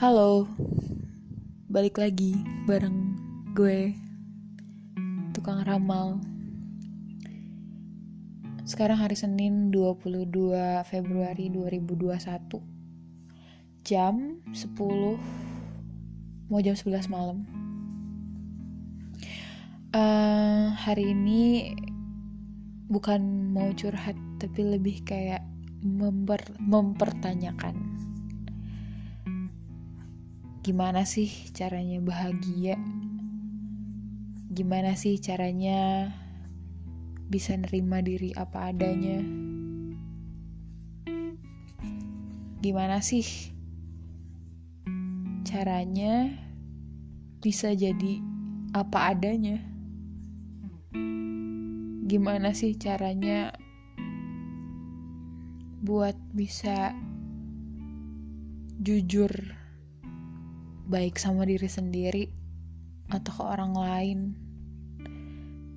Halo, balik lagi bareng gue, tukang ramal. Sekarang hari Senin 22 Februari 2021 Jam 10 Mau jam 11 malam. Uh, Hari ini Bukan mau curhat Tapi lebih kayak memper, Mempertanyakan gimana sih caranya bahagia? Gimana sih caranya bisa nerima diri apa adanya? Gimana sih caranya bisa jadi apa adanya? Gimana sih caranya buat bisa jujur baik sama diri sendiri atau ke orang lain.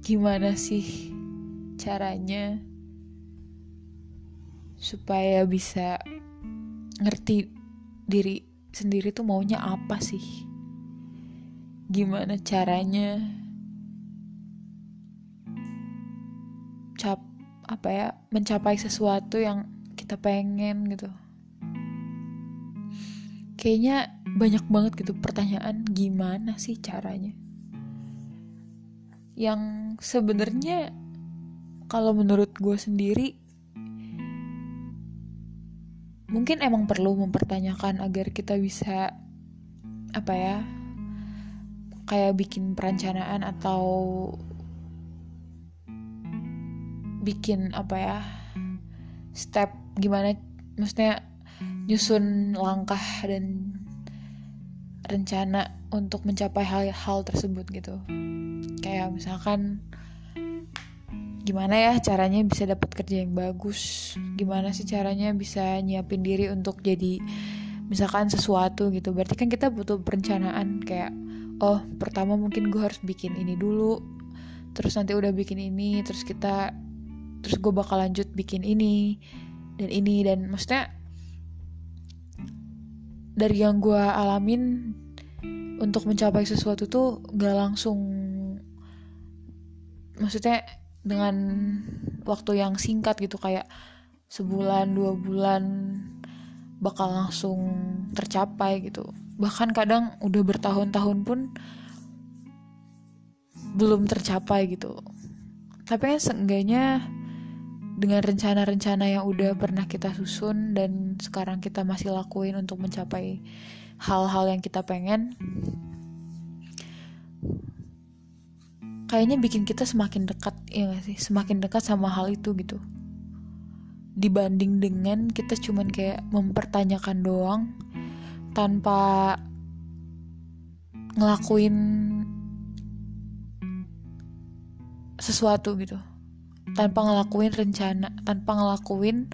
Gimana sih caranya supaya bisa ngerti diri sendiri tuh maunya apa sih? Gimana caranya cap apa ya mencapai sesuatu yang kita pengen gitu kayaknya banyak banget gitu pertanyaan gimana sih caranya? Yang sebenarnya kalau menurut gue sendiri mungkin emang perlu mempertanyakan agar kita bisa apa ya kayak bikin perencanaan atau bikin apa ya step gimana maksudnya nyusun langkah dan rencana untuk mencapai hal-hal tersebut gitu. Kayak misalkan gimana ya caranya bisa dapat kerja yang bagus? Gimana sih caranya bisa nyiapin diri untuk jadi misalkan sesuatu gitu. Berarti kan kita butuh perencanaan kayak oh pertama mungkin gue harus bikin ini dulu terus nanti udah bikin ini terus kita terus gue bakal lanjut bikin ini dan ini dan maksudnya dari yang gue alamin untuk mencapai sesuatu tuh gak langsung maksudnya dengan waktu yang singkat gitu kayak sebulan dua bulan bakal langsung tercapai gitu. Bahkan kadang udah bertahun-tahun pun belum tercapai gitu. Tapi kan seenggaknya dengan rencana-rencana yang udah pernah kita susun dan sekarang kita masih lakuin untuk mencapai hal-hal yang kita pengen kayaknya bikin kita semakin dekat ya gak sih? Semakin dekat sama hal itu gitu. Dibanding dengan kita cuman kayak mempertanyakan doang tanpa ngelakuin sesuatu gitu tanpa ngelakuin rencana, tanpa ngelakuin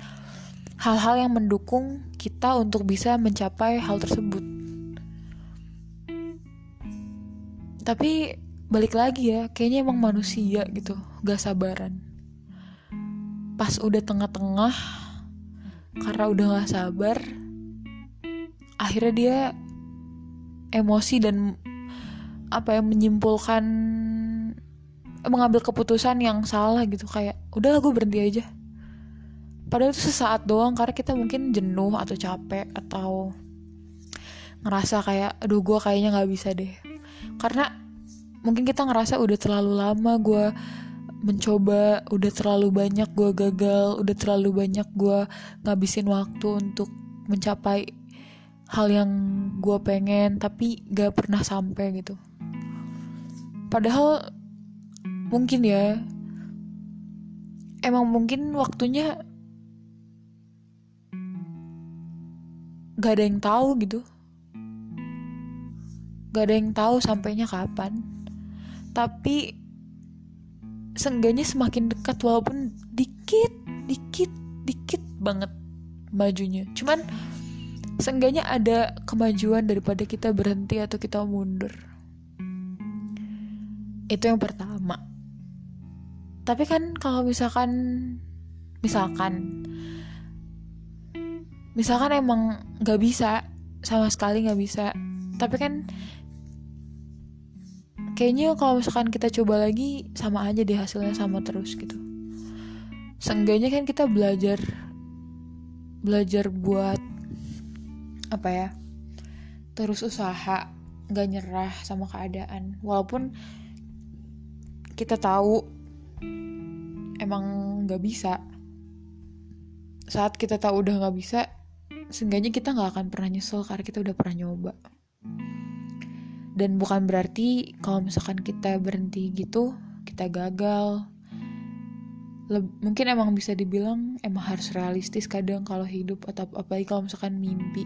hal-hal yang mendukung kita untuk bisa mencapai hal tersebut. Tapi balik lagi ya, kayaknya emang manusia gitu, gak sabaran. Pas udah tengah-tengah, karena udah gak sabar, akhirnya dia emosi dan apa yang menyimpulkan mengambil keputusan yang salah gitu kayak udahlah gue berhenti aja. Padahal itu sesaat doang karena kita mungkin jenuh atau capek atau ngerasa kayak aduh gue kayaknya nggak bisa deh. Karena mungkin kita ngerasa udah terlalu lama gue mencoba udah terlalu banyak gue gagal udah terlalu banyak gue ngabisin waktu untuk mencapai hal yang gue pengen tapi gak pernah sampai gitu. Padahal mungkin ya. Emang mungkin waktunya gak ada yang tahu gitu. Gak ada yang tahu sampainya kapan. Tapi seenggaknya semakin dekat walaupun dikit dikit dikit banget majunya. Cuman seenggaknya ada kemajuan daripada kita berhenti atau kita mundur. Itu yang pertama tapi kan kalau misalkan misalkan misalkan emang nggak bisa sama sekali nggak bisa. Tapi kan kayaknya kalau misalkan kita coba lagi sama aja deh hasilnya sama terus gitu. Seenggaknya kan kita belajar belajar buat apa ya terus usaha nggak nyerah sama keadaan. Walaupun kita tahu emang nggak bisa. Saat kita tahu udah nggak bisa seenggaknya kita nggak akan pernah nyesel karena kita udah pernah nyoba. Dan bukan berarti kalau misalkan kita berhenti gitu kita gagal. Leb mungkin emang bisa dibilang emang harus realistis kadang kalau hidup atau apalagi kalau misalkan mimpi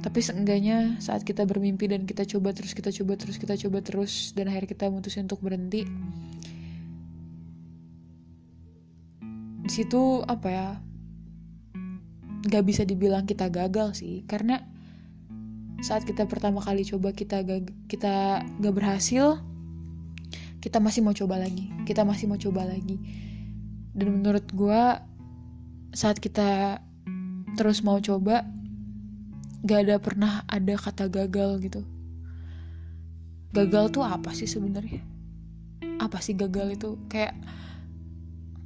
tapi seenggaknya saat kita bermimpi dan kita coba terus kita coba terus kita coba terus dan akhirnya kita memutuskan untuk berhenti di situ apa ya nggak bisa dibilang kita gagal sih. Karena saat kita pertama kali coba kita gak, kita gak berhasil kita masih mau coba lagi kita masih mau coba lagi. Dan menurut gue saat kita terus mau coba gak ada pernah ada kata gagal gitu. Gagal tuh apa sih sebenarnya? Apa sih gagal itu? Kayak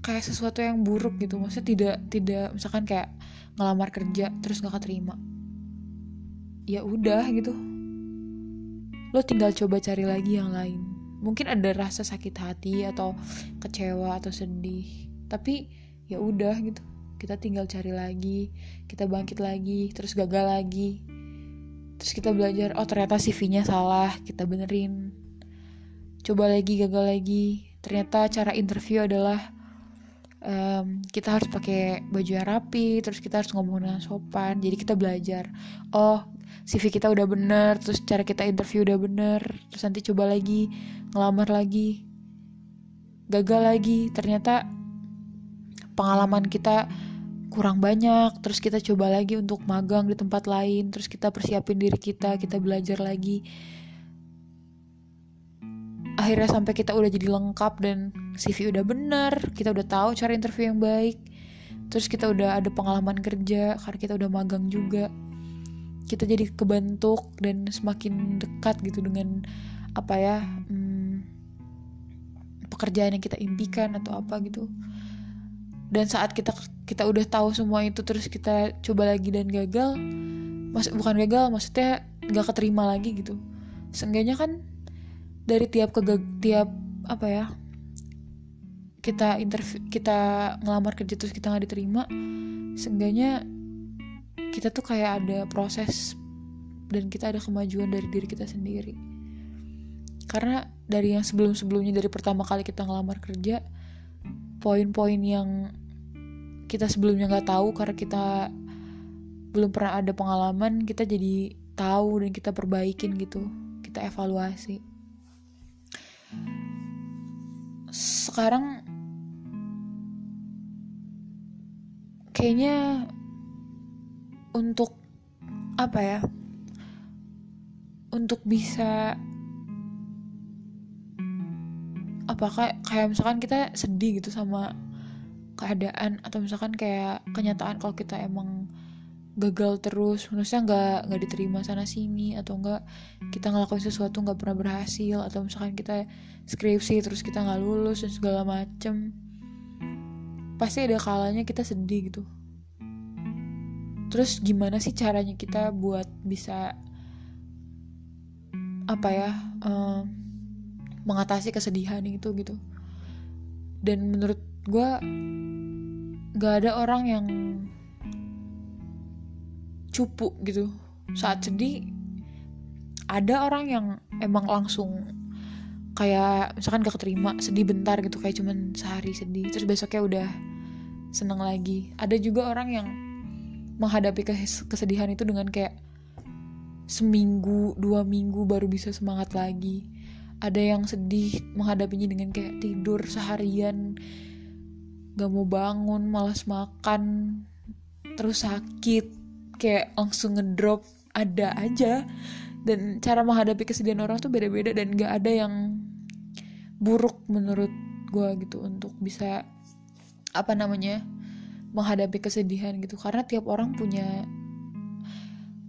kayak sesuatu yang buruk gitu. Maksudnya tidak tidak misalkan kayak ngelamar kerja terus gak keterima. Ya udah gitu. Lo tinggal coba cari lagi yang lain. Mungkin ada rasa sakit hati atau kecewa atau sedih. Tapi ya udah gitu kita tinggal cari lagi kita bangkit lagi terus gagal lagi. Terus kita belajar oh ternyata CV-nya salah kita benerin. Coba lagi gagal lagi. Ternyata cara interview adalah um, kita harus pakai baju yang rapi terus kita harus ngomong dengan sopan. Jadi kita belajar oh CV kita udah bener terus cara kita interview udah bener terus nanti coba lagi ngelamar lagi gagal lagi. Ternyata pengalaman kita kurang banyak terus kita coba lagi untuk magang di tempat lain terus kita persiapin diri kita kita belajar lagi. Akhirnya sampai kita udah jadi lengkap dan CV udah bener kita udah tahu cara interview yang baik. Terus kita udah ada pengalaman kerja karena kita udah magang juga. Kita jadi kebentuk dan semakin dekat gitu dengan apa ya hmm, pekerjaan yang kita impikan atau apa gitu dan saat kita kita udah tahu semua itu terus kita coba lagi dan gagal mas bukan gagal maksudnya nggak keterima lagi gitu. Seenggaknya kan dari tiap ke tiap apa ya kita interview kita ngelamar kerja terus kita nggak diterima seenggaknya kita tuh kayak ada proses dan kita ada kemajuan dari diri kita sendiri. Karena dari yang sebelum-sebelumnya dari pertama kali kita ngelamar kerja poin-poin yang kita sebelumnya nggak tahu karena kita belum pernah ada pengalaman kita jadi tahu dan kita perbaikin gitu kita evaluasi. Sekarang kayaknya untuk apa ya? Untuk bisa apakah kayak misalkan kita sedih gitu sama keadaan atau misalkan kayak kenyataan kalau kita emang gagal terus maksudnya nggak nggak diterima sana sini atau enggak kita ngelakuin sesuatu nggak pernah berhasil atau misalkan kita skripsi terus kita nggak lulus dan segala macem pasti ada kalanya kita sedih gitu. Terus gimana sih caranya kita buat bisa apa ya um, mengatasi kesedihan itu gitu? Dan menurut gue gak ada orang yang cupu gitu. Saat sedih ada orang yang emang langsung kayak misalkan gak keterima sedih bentar gitu kayak cuman sehari sedih terus besoknya udah seneng lagi. Ada juga orang yang menghadapi kesedihan itu dengan kayak seminggu dua minggu baru bisa semangat lagi. Ada yang sedih menghadapinya dengan kayak tidur seharian gak mau bangun malas makan terus sakit. Kayak langsung ngedrop ada aja. Dan cara menghadapi kesedihan orang tuh beda-beda dan gak ada yang buruk menurut gue gitu untuk bisa apa namanya menghadapi kesedihan gitu. Karena tiap orang punya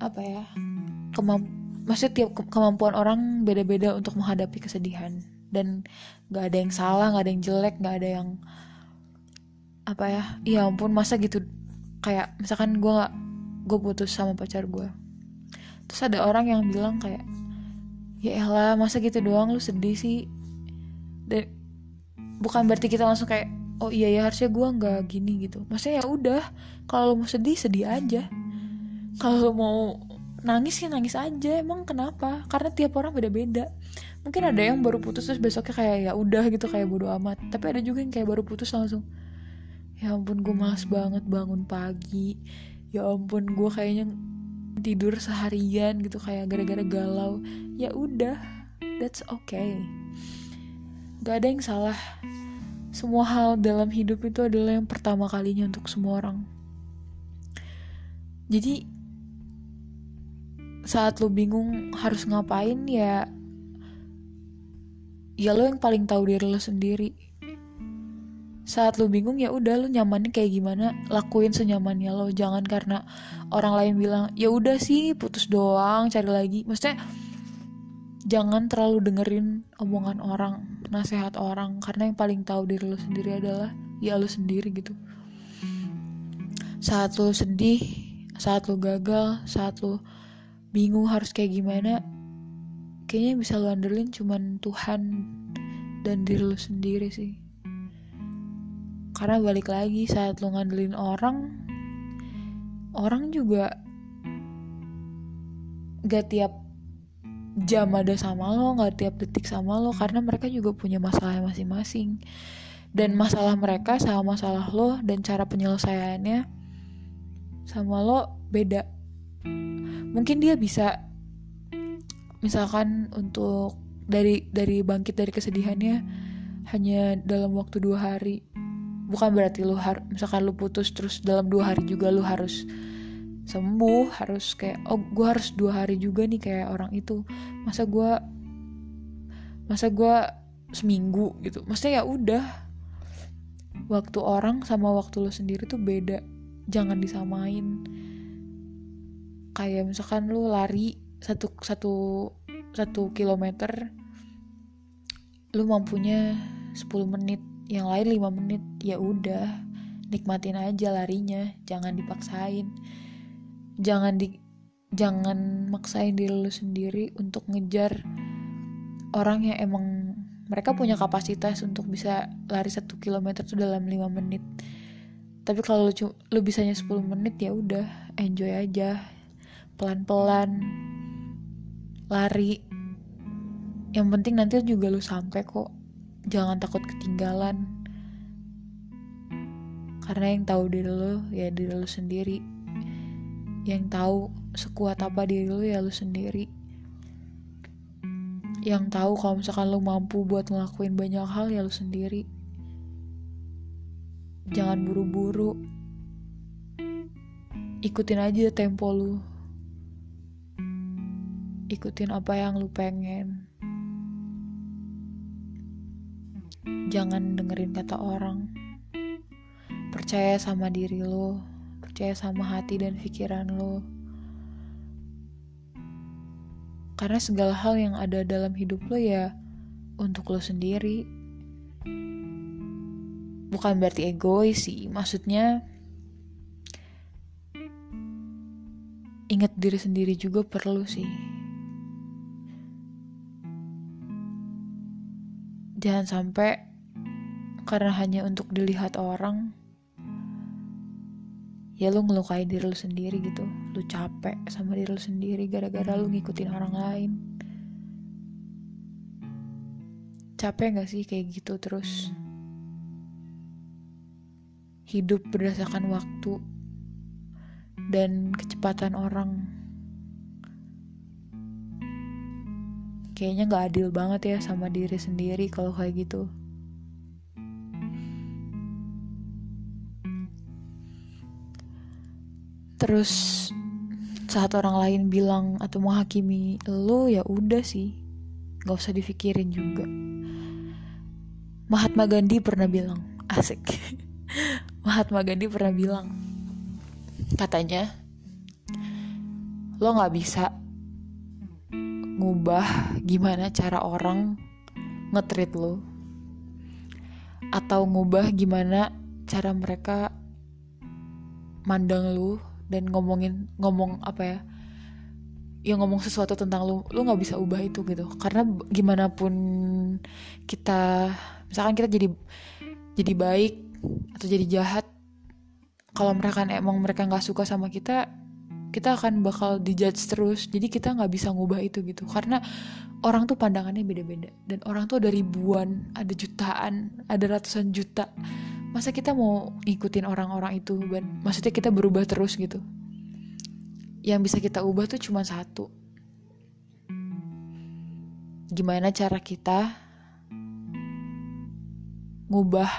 apa ya kemamp maksudnya tiap ke kemampuan orang beda-beda untuk menghadapi kesedihan. Dan nggak ada yang salah nggak ada yang jelek nggak ada yang apa ya? Ya ampun masa gitu. Kayak misalkan gue nggak gue putus sama pacar gue terus ada orang yang bilang kayak ya elah masa gitu doang lu sedih sih. Dan bukan berarti kita langsung kayak oh iya ya harusnya gue nggak gini gitu. Maksudnya ya udah kalau mau sedih sedih aja. Kalau mau nangis ya nangis aja emang kenapa? Karena tiap orang beda-beda. Mungkin ada yang baru putus terus besoknya kayak ya udah gitu kayak bodo amat. Tapi ada juga yang kayak baru putus langsung ya ampun gue males banget bangun pagi. Ya ampun gue kayaknya tidur seharian gitu kayak gara-gara galau. Ya udah that's okay. Gak ada yang salah. Semua hal dalam hidup itu adalah yang pertama kalinya untuk semua orang. Jadi saat lo bingung harus ngapain ya ya lo yang paling tahu diri lo sendiri saat lu bingung ya udah lu nyamannya kayak gimana? Lakuin senyamannya lo jangan karena orang lain bilang ya udah sih putus doang cari lagi. Maksudnya jangan terlalu dengerin omongan orang nasihat orang karena yang paling tahu diri lo sendiri adalah ya lo sendiri gitu. Saat lo sedih saat lo gagal saat lo bingung harus kayak gimana kayaknya bisa lo andelin cuman Tuhan dan diri lo sendiri sih karena balik lagi saat lo ngandelin orang orang juga gak tiap jam ada sama lo gak tiap detik sama lo karena mereka juga punya masalah masing-masing. Dan masalah mereka sama masalah lo dan cara penyelesaiannya sama lo beda. Mungkin dia bisa misalkan untuk dari dari bangkit dari kesedihannya hanya dalam waktu dua hari bukan berarti lu harus misalkan lu putus terus dalam dua hari juga lu harus sembuh harus kayak oh gue harus dua hari juga nih kayak orang itu. Masa gue masa gue seminggu gitu. Maksudnya ya udah. Waktu orang sama waktu lo sendiri tuh beda. Jangan disamain. Kayak misalkan lu lari satu satu satu kilometer lu mampunya 10 menit yang lain 5 menit ya udah. Nikmatin aja larinya jangan dipaksain. Jangan di jangan maksain diri lu sendiri untuk ngejar orang yang emang mereka punya kapasitas untuk bisa lari satu kilometer tuh dalam 5 menit. Tapi kalau lu, lu bisanya 10 menit ya udah enjoy aja. Pelan-pelan. Lari. Yang penting nanti juga lu sampai kok jangan takut ketinggalan. Karena yang tahu diri lo ya diri lo sendiri. Yang tahu sekuat apa diri lo ya lo sendiri. Yang tahu kalau misalkan lo mampu buat ngelakuin banyak hal ya lo sendiri. Jangan buru-buru. Ikutin aja tempo lu ikutin apa yang lu pengen jangan dengerin kata orang. Percaya sama diri lo percaya sama hati dan pikiran lo. Karena segala hal yang ada dalam hidup lo ya untuk lo sendiri. Bukan berarti egois sih maksudnya ingat diri sendiri juga perlu sih. Jangan sampai karena hanya untuk dilihat orang ya lu ngelukai diri lu sendiri gitu. Lu capek sama diri lu sendiri gara-gara lu ngikutin orang lain. Capek gak sih kayak gitu terus? Hidup berdasarkan waktu dan kecepatan orang. Kayaknya gak adil banget ya sama diri sendiri kalau kayak gitu terus saat orang lain bilang atau menghakimi lo ya udah sih. Nggak usah dipikirin juga. Mahatma Gandhi pernah bilang asik. Mahatma Gandhi pernah bilang katanya lo nggak bisa ngubah gimana cara orang ngetrit lo atau ngubah gimana cara mereka mandang lu dan ngomongin ngomong apa ya yang ngomong sesuatu tentang lu lu nggak bisa ubah itu gitu. Karena gimana pun kita misalkan kita jadi jadi baik atau jadi jahat kalau mereka emang mereka nggak suka sama kita kita akan bakal dijudge terus. Jadi kita nggak bisa ngubah itu gitu. Karena orang tuh pandangannya beda-beda. Dan orang tuh ada ribuan ada jutaan ada ratusan juta masa kita mau ngikutin orang-orang itu dan maksudnya kita berubah terus gitu. Yang bisa kita ubah tuh cuma satu. Gimana cara kita ngubah?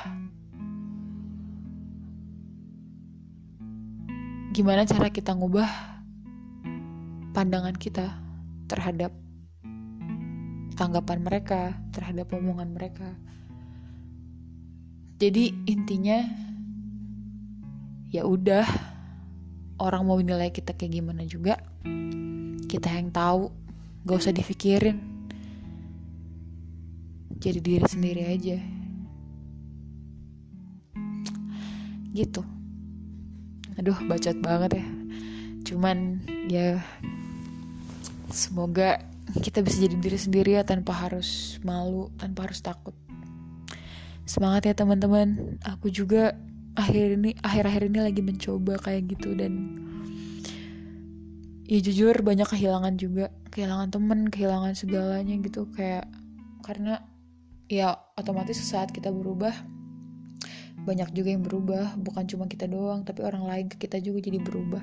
Gimana cara kita ngubah pandangan kita terhadap tanggapan mereka terhadap omongan mereka jadi intinya ya udah orang mau nilai kita kayak gimana juga kita yang tahu gak usah dipikirin. Jadi diri sendiri aja. Gitu. Aduh bacot banget ya. Cuman ya semoga kita bisa jadi diri sendiri ya tanpa harus malu tanpa harus takut semangat ya teman-teman. Aku juga akhir ini akhir-akhir ini lagi mencoba kayak gitu dan ya jujur banyak kehilangan juga. Kehilangan temen kehilangan segalanya gitu. Kayak karena ya otomatis saat kita berubah banyak juga yang berubah. Bukan cuma kita doang tapi orang lain ke kita juga jadi berubah.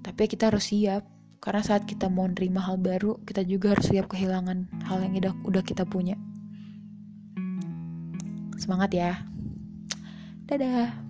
Tapi kita harus siap karena saat kita mau nerima hal baru kita juga harus siap kehilangan hal yang udah kita punya Semangat ya. Dadah.